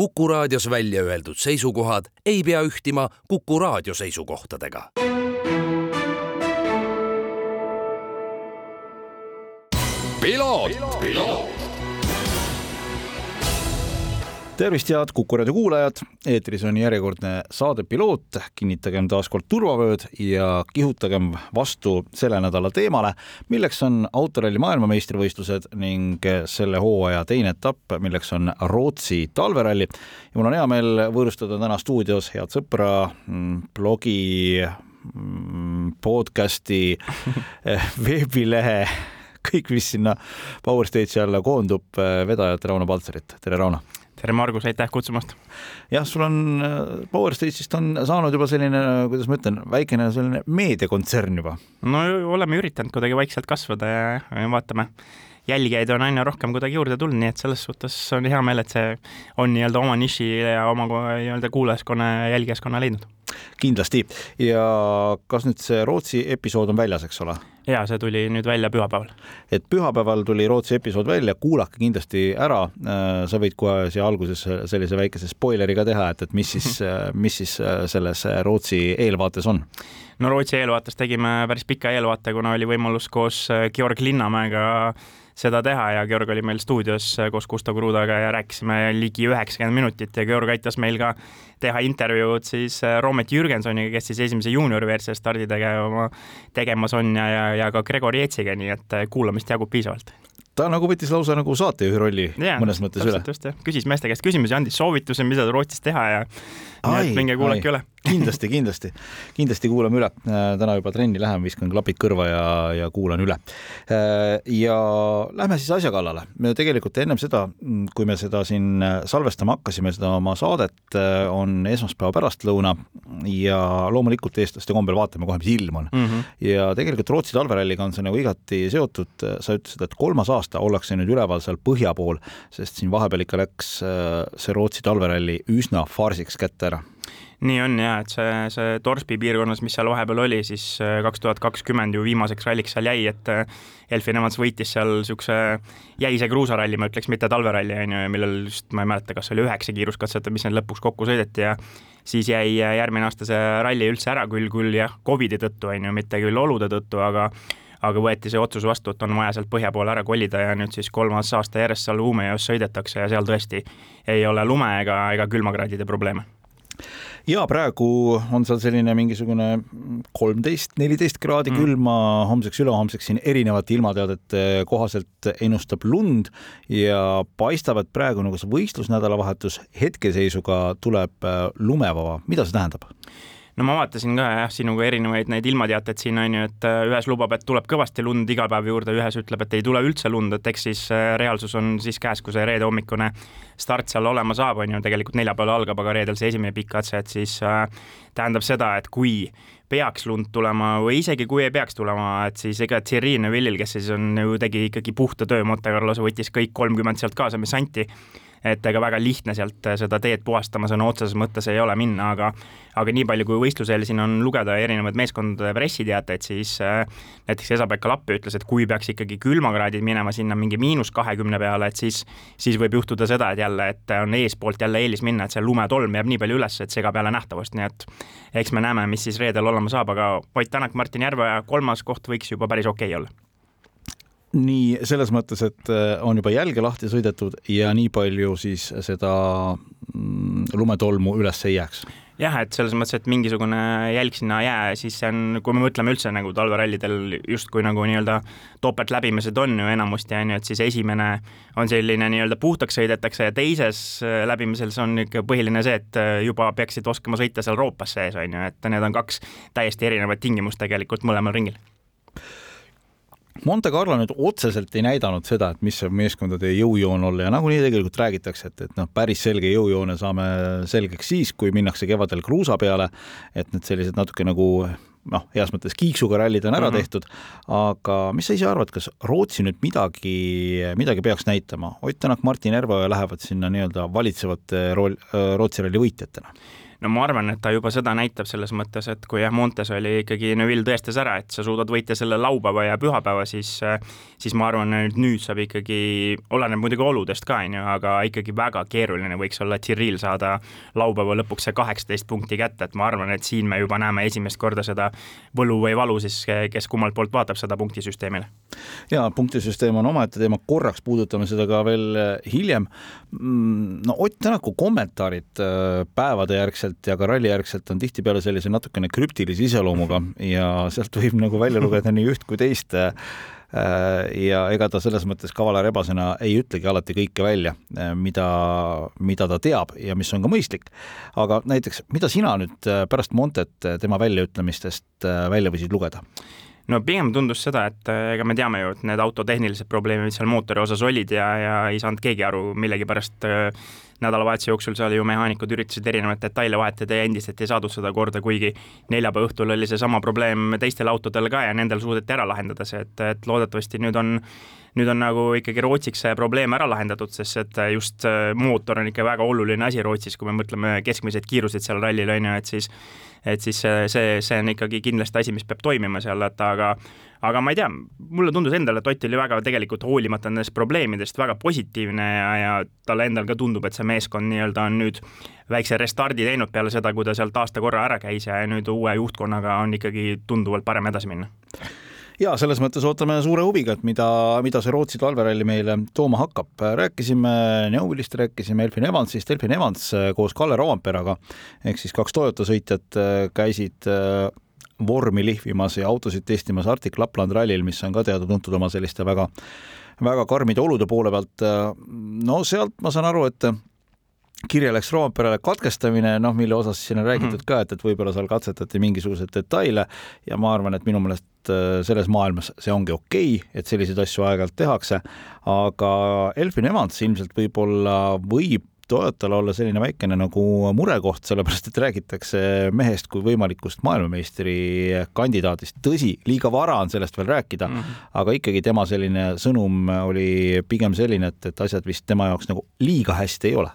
Kuku raadios välja öeldud seisukohad ei pea ühtima Kuku raadio seisukohtadega. Tervist, head Kuku raadio kuulajad, eetris on järjekordne saade Piloot, kinnitagem taas kord turvavööd ja kihutagem vastu selle nädala teemale, milleks on autoralli maailmameistrivõistlused ning selle hooaja teine etapp, milleks on Rootsi talveralli. ja mul on hea meel võõrustada täna stuudios head sõpra, mm, blogi, mm, podcasti, veebilehe kõik, mis sinna Power Stage'i alla koondub, vedajat Rauno Paltserit, tere Rauno! Tere, Margus, aitäh kutsumast! jah, sul on Power Stage'ist on saanud juba selline, kuidas ma ütlen, väikene selline meediakontsern juba. no oleme üritanud kuidagi vaikselt kasvada ja, ja vaatame, jälgijaid on aina rohkem kuidagi juurde tulnud, nii et selles suhtes on hea meel, et see on nii-öelda oma niši ja oma nii-öelda kuulajaskonna ja jälgijaskonna leidnud kindlasti ja kas nüüd see Rootsi episood on väljas, eks ole? ja see tuli nüüd välja pühapäeval. et pühapäeval tuli Rootsi episood välja, kuulake kindlasti ära. sa võid kohe siia alguses sellise väikese spoileri ka teha, et, et mis siis, mis siis selles Rootsi eelvaates on? no Rootsi eelvaates tegime päris pika eelvaate, kuna oli võimalus koos Georg Linnamäega seda teha ja Georg oli meil stuudios koos Gustav Krudaga ja rääkisime ligi üheksakümmend minutit ja Georg aitas meil ka teha intervjuud siis Roomet Jürgensoniga, kes siis esimese juunioriversiooni stardi tegema, tegemas on ja, ja, ja ka Gregor Jetsiga, nii et kuulamist jagub piisavalt ta nagu võttis lausa nagu saatejuhi rolli yeah, mõnes mõttes üle. just jah, küsis meeste käest küsimusi, andis soovitusi, mida Rootsis teha ja nii et minge kuulake üle kindlasti, kindlasti, kindlasti kuulame üle. täna juba trenni lähen, viskan klapid kõrva ja, ja kuulan üle. ja lähme siis asja kallale. me tegelikult ennem seda, kui me seda siin salvestama hakkasime, seda oma saadet, on esmaspäeva pärastlõuna ja loomulikult eestlaste kombel vaatame kohe, mis ilm on mm. -hmm. ja tegelikult Rootsi talveralliga on see nagu igati seotud. sa ütlesid, et kolmas aasta ollakse nüüd üleval seal põhja pool, sest siin vahepeal ikka läks see Rootsi talveralli üsna farsiks kätte nii on ja, et see, see Torsby piirkonnas, mis seal vahepeal oli, siis äh, kaks tuhat kakskümmend ju viimaseks ralliks seal jäi, et äh, Elfin Evans võitis seal niisuguse jäise kruusaralli, ma ütleks, mitte talveralli, on ju, millel just, ma ei mäleta, kas oli üheksa kiiruskatset või mis need lõpuks kokku sõideti ja siis jäi äh, järgmine aasta see ralli üldse ära, küll, küll jah, Covidi tõttu, on ju, mitte küll olude tõttu, aga aga võeti see otsus vastu, et on vaja sealt põhja poole ära kolida ja nüüd siis kolmas aasta järjest seal Umeås sõidetakse ja seal tõesti ei ole lume ega, ega külmakraadide probleeme ja praegu on seal selline mingisugune kolmteist, neliteist kraadi mm. külma homseks, ülehomseks siin erinevate ilmateadete kohaselt ennustab lund ja paistab, et praegu nagu see võistlusnädalavahetus hetkeseisuga tuleb äh, lumevaba. mida see tähendab? No ma vaatasin ka jah, sinuga erinevaid neid ilmateateid siin on ju, et äh, ühes lubab, et tuleb kõvasti lund iga päev juurde, ühes ütleb, et ei tule üldse lund, et eks siis äh, reaalsus on siis käes, kui see reede hommikune start seal olema saab, on ju, tegelikult neljapäeval algab, aga reedel see esimene pikk katse, et siis äh, tähendab seda, et kui peaks lund tulema või isegi kui ei peaks tulema, et siis ega Thierry Neuvillil, kes siis on ju, tegi ikkagi puhta töö, Monte Carlos võttis kõik kolmkümmend sealt kaasa, mis anti et ega väga lihtne sealt äh, seda teed puhastama sõna otseses mõttes ei ole minna, aga aga nii palju, kui võistlusel siin on lugeda erinevaid meeskondade pressiteateid, siis äh, näiteks Esa-Pekka Lappi ütles, et kui peaks ikkagi külmakraadid minema sinna mingi miinus kahekümne peale, et siis siis võib juhtuda seda, et jälle, et on eespoolt jälle eelis minna, et see lumetolm jääb nii palju üles, et segab jälle nähtavust, nii et eks me näeme, mis siis reedel olema saab, aga Ott Tänak, Martin Järveoja kolmas koht võiks juba päris okei okay olla nii selles mõttes, et äh, on juba jälge lahti sõidetud ja nii palju siis seda mm, lumetolmu üles ei jääks. Jah, et selles mõttes, et mingisugune jälg sinna ei jää, siis see on, kui me mõtleme üldse nagu talverallidel justkui nagu nii-öelda topeltläbimised on ju enamasti, on ju, et siis esimene on selline nii-öelda puhtaks sõidetakse ja teises äh, läbimisel see on ikka põhiline see, et äh, juba peaksid oskama sõita seal roopas sees, on ju, et need on kaks täiesti erinevat tingimust tegelikult mõlemal ringil Monte Carlo nüüd otseselt ei näidanud seda, et mis saab meeskondade jõujoon olla ja nagunii tegelikult räägitakse, et, et noh, päris selge jõujoone saame selgeks siis, kui minnakse kevadel kruusa peale, et need sellised natuke nagu noh, heas mõttes kiiksuga rallid on ära mm -hmm. tehtud, aga mis sa ise arvad, kas Rootsi nüüd midagi, midagi peaks näitama? Ott Tänak, Martin Järveoja lähevad sinna nii-öelda valitsevate rool, Rootsi ralli võitjatena no ma arvan, et ta juba seda näitab selles mõttes, et kui jah, Montes oli ikkagi, Neville tõestas ära, et sa suudad võita selle laupäeva ja pühapäeva, siis siis ma arvan, et nüüd saab ikkagi, oleneb muidugi oludest ka, on ju, aga ikkagi väga keeruline võiks olla Tyril saada laupäeva lõpuks see kaheksateist punkti kätte, et ma arvan, et siin me juba näeme esimest korda seda võlu või valu siis, kes kummalt poolt vaatab seda punktisüsteemile. Ja punktisüsteem on omaette teema, korraks puudutame seda ka veel äh, hiljem. Mm, no Ott Tänaku kommentaarid äh, päevade järgselt ja ka ralli järgselt on tihtipeale sellise natukene krüptilise iseloomuga ja sealt võib nagu välja lugeda nii üht kui teist Äh, ja ega ta selles mõttes kavala rebasena ei ütlegi alati kõike välja, mida, mida ta teab ja mis on ka mõistlik. aga näiteks, mida sina nüüd pärast Montet tema väljaütlemistest välja võisid lugeda? No pigem tundus seda, et ega me teame ju, et need auto tehnilised probleemid, seal mootori osas olid ja, ja ei saanud keegi aru millegipärast nädalavahetuse jooksul seal ju mehaanikud üritasid erinevaid detaile vahetada ja endiselt ei saadud seda korda, kuigi neljapäeva õhtul oli seesama probleem teistel autodel ka ja nendel suudeti ära lahendada see, et, et loodetavasti nüüd on nüüd on nagu ikkagi Rootsiks see probleem ära lahendatud, sest et just mootor on ikka väga oluline asi Rootsis, kui me mõtleme keskmised kiirused seal rallil on ju, et siis et siis see, see on ikkagi kindlasti asi, mis peab toimima seal, et aga aga ma ei tea, mulle tundus endale, et Ott oli väga tegelikult hoolimata nendest probleemidest väga positiivne ja, ja talle endal ka tundub, et see meeskond nii-öelda on nüüd väikse restardi teinud peale seda, kui ta sealt aasta korra ära käis ja nüüd uue juhtkonnaga on ikkagi tunduvalt parem edasi minna ja selles mõttes ootame suure huviga, et mida, mida see Rootsi talveralli meile tooma hakkab. rääkisime Neuvillist, rääkisime Elfin Evansist, Elfin Evans koos Kalle Roomperaga ehk siis kaks Toyota sõitjat käisid vormi lihvimas ja autosid testimas Arctic Lapland rallil, mis on ka teada-tuntud oma selliste väga, väga karmide olude poole pealt. no sealt ma saan aru, et kirja läks Roomperele katkestamine, noh, mille osas siin on räägitud -hmm. ka, et, et võib-olla seal katsetati mingisuguseid detaile ja ma arvan, et minu meelest äh, selles maailmas see ongi okei okay,, et selliseid asju aeg-ajalt tehakse, aga Elfin Evans ilmselt võib-olla võib Toyotal olla selline väikene nagu murekoht, sellepärast et räägitakse mehest kui võimalikust maailmameistri kandidaadist. tõsi, liiga vara on sellest veel rääkida mm, -hmm. aga ikkagi tema selline sõnum oli pigem selline, et, et asjad vist tema jaoks nagu liiga hästi ei ole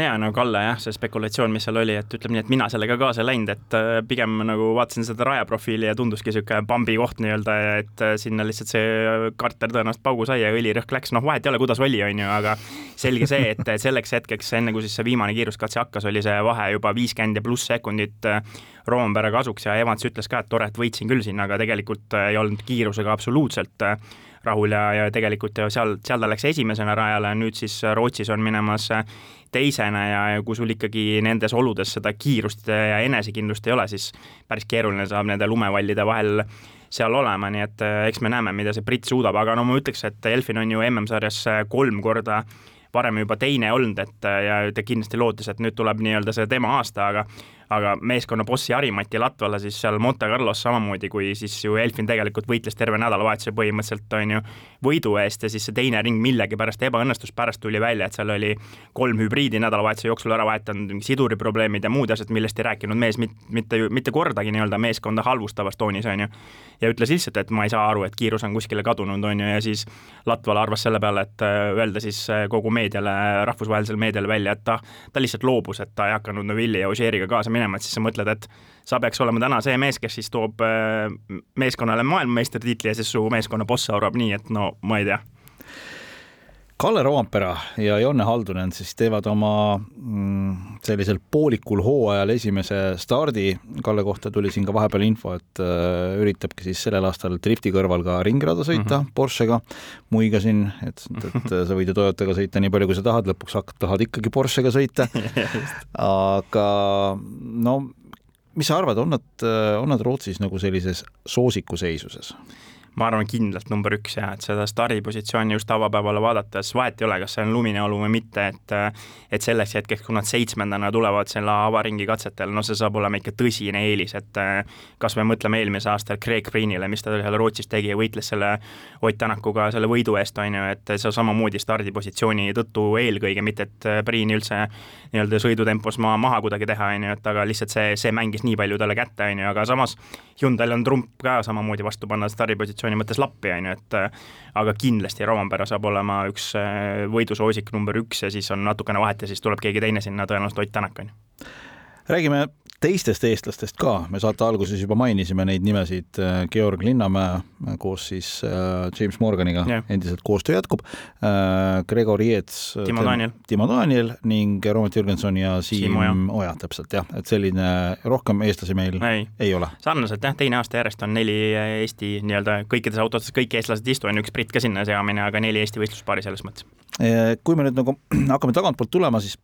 ja no Kalle jah, see spekulatsioon, mis seal oli, et ütleme nii, et mina sellega kaasa ei läinud, et äh, pigem nagu vaatasin seda rajaprofiili ja tunduski niisugune pambi koht nii-öelda, et äh, sinna lihtsalt see karter tõenäoliselt paugu sai ja õlirõhk läks, noh, vahet ei ole, kuidas oli, on ju, aga selge see, et selleks hetkeks, enne kui siis see viimane kiiruskatse hakkas, oli see vahe juba viiskümmend ja pluss sekundit äh, Roompere kasuks ja Evans ütles ka, et tore, et võitsin küll siin, aga tegelikult ei olnud kiirusega absoluutselt rahul ja, ja tegelikult seal, seal ta läks esimesena rajale, nüüd siis Rootsis on minemas teisena ja, ja kui sul ikkagi nendes oludes seda kiirust ja enesekindlust ei ole, siis päris keeruline saab nende lumevallide vahel seal olema, nii et eh, eks me näeme, mida see Brit suudab, aga no ma ütleks, et Elfin on ju MM-sarjas kolm korda varem juba teine olnud, et ja ta kindlasti lootis, et nüüd tuleb nii-öelda see tema aasta, aga aga meeskonna bossi Harimati Latvala siis seal Monte Carlos samamoodi, kui siis ju Elfin tegelikult võitles terve nädalavahetuse põhimõtteliselt on ju võidu eest ja siis see teine ring millegipärast ebaõnnestus, pärast tuli välja, et seal oli kolm hübriidi nädalavahetuse jooksul ära vahetanud, siduri probleemid ja muud asjad, millest ei rääkinud mees mitte, mitte, mitte kordagi nii-öelda meeskonda halvustavas toonis, on ju. ja ütles lihtsalt, et ma ei saa aru, et kiirus on kuskile kadunud, on ju, ja siis Latvala arvas selle peale, et äh, öelda siis äh, kogu meediale, rahvusvahelisele meediale välja, et ta, ta lihtsalt loobus, et ta ei hakanud Novilli ja Ožeeriga kaasa minema minema, et siis sa mõtled, et sa peaks olema täna see mees, kes siis toob äh, meeskonnale maailmameistritiitli ja siis su meeskonna boss arvab nii, et no ma ei tea Kalle Roompera ja Jonne Haldunen siis teevad oma mm, sellisel poolikul hooajal esimese stardi. Kalle kohta tuli siin ka vahepeal info, et äh, üritabki siis sellel aastal drifti kõrval ka ringrada sõita mm -hmm. Porschega. muigasin, et, et sa võid ju Toyotaga sõita nii palju, kui sa tahad, lõpuks hakkad, tahad ikkagi Porschega sõita aga no mis sa arvad, on nad, on nad Rootsis nagu sellises soosikuseisuses? Ma arvan kindlalt number üks jah, et seda stardipositsiooni just avapäevale vaadates vahet ei ole, kas see on lumine olu või mitte, et et selleks hetkeks, kui nad seitsmendana tulevad selle avaringi katsetel, no see saab olema ikka tõsine eelis, et kas me mõtleme eelmise aasta Craig Greenile, mis ta seal Rootsis tegi ja võitles selle Ott Tänakuga selle võidu eest, on ju, et see samamoodi stardipositsiooni tõttu eelkõige, mitte et Priini üldse nii-öelda sõidutempos maa maha kuidagi teha, on ju, et aga lihtsalt see, see mängis nii palju talle kätte, on ju, aga samas Hyundai'l on trump ka samamoodi vastu panna stardipositsiooni positsiooni mõttes lappi, on ju, et äh, aga kindlasti Rovanpera saab olema üks äh, võidusoosik number üks ja siis on natukene vahet ja siis tuleb keegi teine sinna, tõenäoliselt Ott Tänak, on ju räägime teistest eestlastest ka, me saate alguses juba mainisime neid nimesid, Georg Linnamäe koos siis äh, James Morganiga yeah. endiselt koostöö jätkub äh,, Gregor Jets, Timo Daniel, Timo Daniel ning Roomet Jürgenson ja Siim, Siim Oja. Täpselt jah, et selline rohkem eestlasi meil ei, ei ole. sarnaselt jah, teine aasta järjest on neli Eesti nii-öelda kõikides autodes kõik eestlased ei istu, on üks britt ka sinna seamine, aga neli Eesti võistluspaari selles mõttes. kui me nüüd nagu hakkame tagantpoolt tulema, siis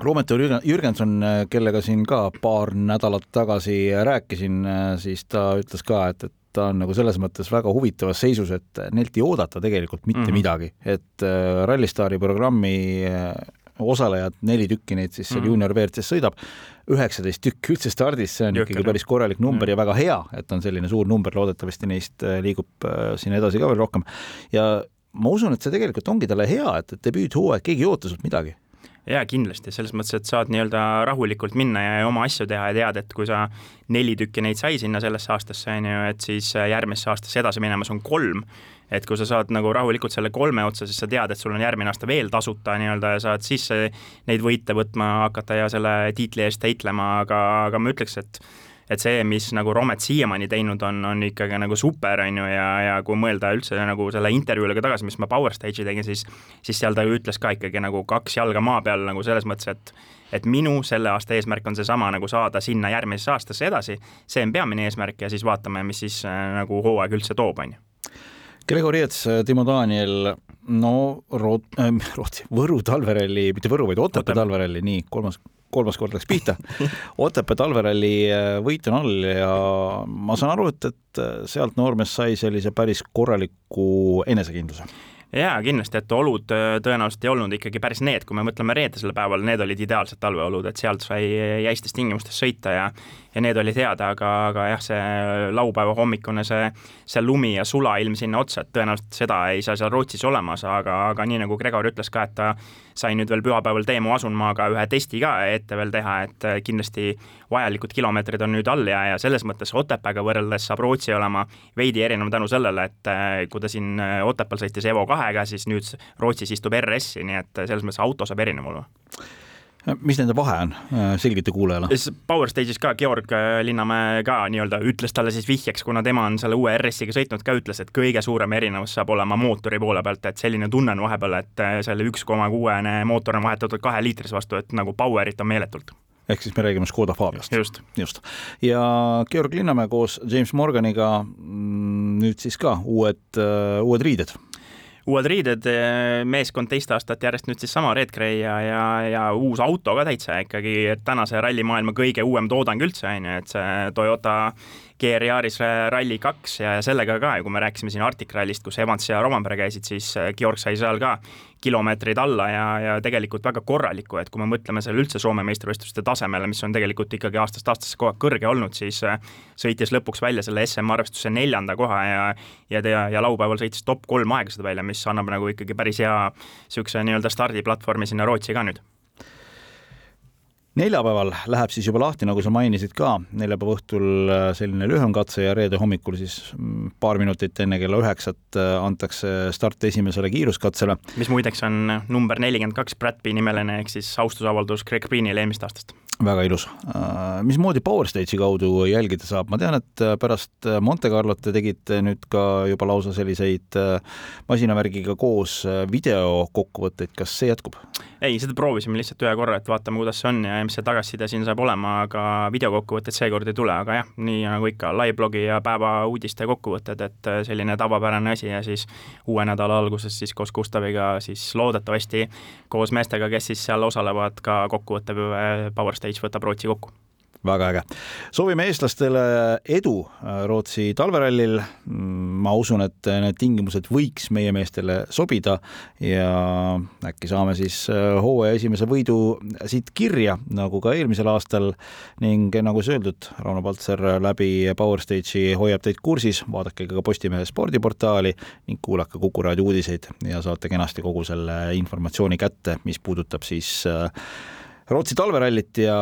Roomet Jürgenson, kellega siin ka paar nädalat tagasi rääkisin, siis ta ütles ka, et, et ta on nagu selles mõttes väga huvitavas seisus, et neilt ei oodata tegelikult mitte mm -hmm. midagi, et äh, Rallystaari programmi äh, osalejad, neli tükki neid siis seal mm -hmm. juunior WRC-s sõidab, üheksateist tükki üldse stardis, see on Jõhker, ikkagi päris korralik number mm -hmm. ja väga hea, et on selline suur number, loodetavasti neist äh, liigub siin edasi ka veel rohkem. ja ma usun, et see tegelikult ongi talle hea, et, et debüüthooaeg, keegi ei oota sult midagi jaa, kindlasti, selles mõttes, et saad nii-öelda rahulikult minna ja oma asju teha ja tead, et kui sa neli tükki neid sai sinna sellesse aastasse, on ju, et siis järgmisse aastasse edasi minemas on kolm, et kui sa saad nagu rahulikult selle kolme otsa, siis sa tead, et sul on järgmine aasta veel tasuta nii-öelda ja saad siis neid võite võtma hakata ja selle tiitli eest heitlema, aga, aga ma ütleks, et et see, mis nagu Romet siiamaani teinud on, on ikkagi nagu super, on ju, ja, ja kui mõelda üldse nagu selle intervjuule ka tagasi, mis ma Power Stage'i tegin, siis siis seal ta ütles ka ikkagi nagu kaks jalga maa peal nagu selles mõttes, et et minu selle aasta eesmärk on seesama nagu saada sinna järgmisesse aastasse edasi, see on peamine eesmärk ja siis vaatame, mis siis äh, nagu hooaeg üldse toob, on ju. Gregor Jets, Timo Daniel, no Root- äh,, Rootsi, Võru talveralli, mitte Võru, vaid Otepää talveralli, nii, kolmas kolmas kord läks pihta. Otepää talveralli äh, võit on all ja ma saan aru, et, et äh, sealt noormees sai sellise päris korraliku enesekindluse jaa, kindlasti, et olud äh, tõenäoliselt ei olnud ikkagi päris need, kui me mõtleme reedesele päevale, need olid ideaalsed talveolud, et sealt sai jäistes tingimustes sõita ja ja need olid head, aga, aga jah, see laupäeva hommikune see, see lumi ja sulailm sinna otsa, et tõenäoliselt seda ei saa seal Rootsis olemas, aga, aga nii nagu Gregor ütles ka, et ta sai nüüd veel pühapäeval Teemu Asunmaaga ühe testi ka ette veel teha, et kindlasti vajalikud kilomeetrid on nüüd all ja, ja selles mõttes Otepääga võrreldes saab Rootsi olema veidi erinev tänu sellele, et kui ta siin Otepääl sõitis Evo kahega, siis nüüd Rootsis istub RS-i, nii et selles mõttes auto saab erinev olema mis nende vahe on, selgita kuulajale. Power Stage'is ka Georg äh, Linnamäe ka nii-öelda ütles talle siis vihjeks, kuna tema on selle uue RS-iga sõitnud ka, ütles, et kõige suurem erinevus saab olema mootori poole pealt, et selline tunne on vahepeal, et äh, selle üks koma kuuene mootor on vahetatud kahe liitrise vastu, et nagu power'it on meeletult ehk siis me räägime Škoda Fabiast. just, just.. ja Georg Linnamäe koos James Morganiga mm, nüüd siis ka uued, äh, uued riided uued riided, eh, meeskond teist aastat järjest nüüd siis sama Red Gray ja, ja, ja uus auto ka täitsa ikkagi tänase rallimaailma kõige uuem toodang üldse, on ju, et see Toyota GR Yaris Rally kaks ja sellega ka ja kui me rääkisime siin Arctic Rallyst, kus Evans ja Romanpere käisid, siis äh, Georg sai seal ka kilomeetreid alla ja, ja tegelikult väga korralikku, et kui me mõtleme selle üldse Soome meistrivõistluste tasemele, mis on tegelikult ikkagi aastast aastasse kogu aeg kõrge olnud, siis äh, sõitis lõpuks välja selle SM arvestuse neljanda koha ja ja ja, ja laupäeval sõitis top kolm aegasid välja, mis annab nagu ikkagi päris hea niisuguse nii-öelda stardiplatvormi sinna Rootsi ka nüüd neljapäeval läheb siis juba lahti, nagu sa mainisid ka, neljapäeva õhtul äh, selline lühem katse ja reede hommikul siis mm, paar minutit enne kella üheksat äh, antakse start esimesele kiiruskatsele. mis muideks on number nelikümmend kaks Brad P nimeline, ehk siis austusavaldus Greg Greenile eelmist aastast väga ilus. Äh, mismoodi Power Stage'i kaudu jälgida saab, ma tean, et pärast Monte Carlot te tegite nüüd ka juba lausa selliseid masinavärgiga koos videokokkuvõtteid, kas see jätkub? ei, seda proovisime lihtsalt ühe korra, et vaatame, kuidas see on ja mis see tagasiside siin saab olema, aga videokokkuvõtted seekord ei tule, aga jah, nii nagu ikka, live-blogi ja päeva uudiste kokkuvõtted, et selline tavapärane asi ja siis uue nädala alguses siis koos Gustaviga siis loodetavasti koos meestega, kes siis seal osalevad, ka kokkuvõtte Power Stage võtab Rootsi kokku väga äge. soovime eestlastele edu äh, Rootsi talverallil. Mm, ma usun, et need tingimused võiks meie meestele sobida ja äkki saame siis äh, hooaja esimese võidu siit kirja, nagu ka eelmisel aastal ning nagu siis öeldud, Rauno Paltser läbi Power Stage'i hoiab teid kursis, vaadake ka Postimehe spordiportaali ning kuulake Kuku raadio uudiseid ja saate kenasti kogu selle informatsiooni kätte, mis puudutab siis äh, Rootsi talverallit ja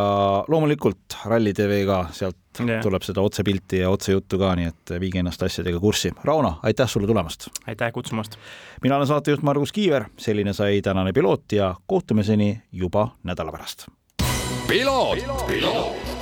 loomulikult Ralli tv ka, sealt yeah. tuleb seda otsepilti ja otsejuttu ka, nii et viige ennast asjadega kurssi. Rauno, aitäh sulle tulemast! aitäh kutsumast! mina olen saatejuht Margus Kiiver, selline sai tänane piloot ja kohtumiseni juba nädala pärast piloot, piloot..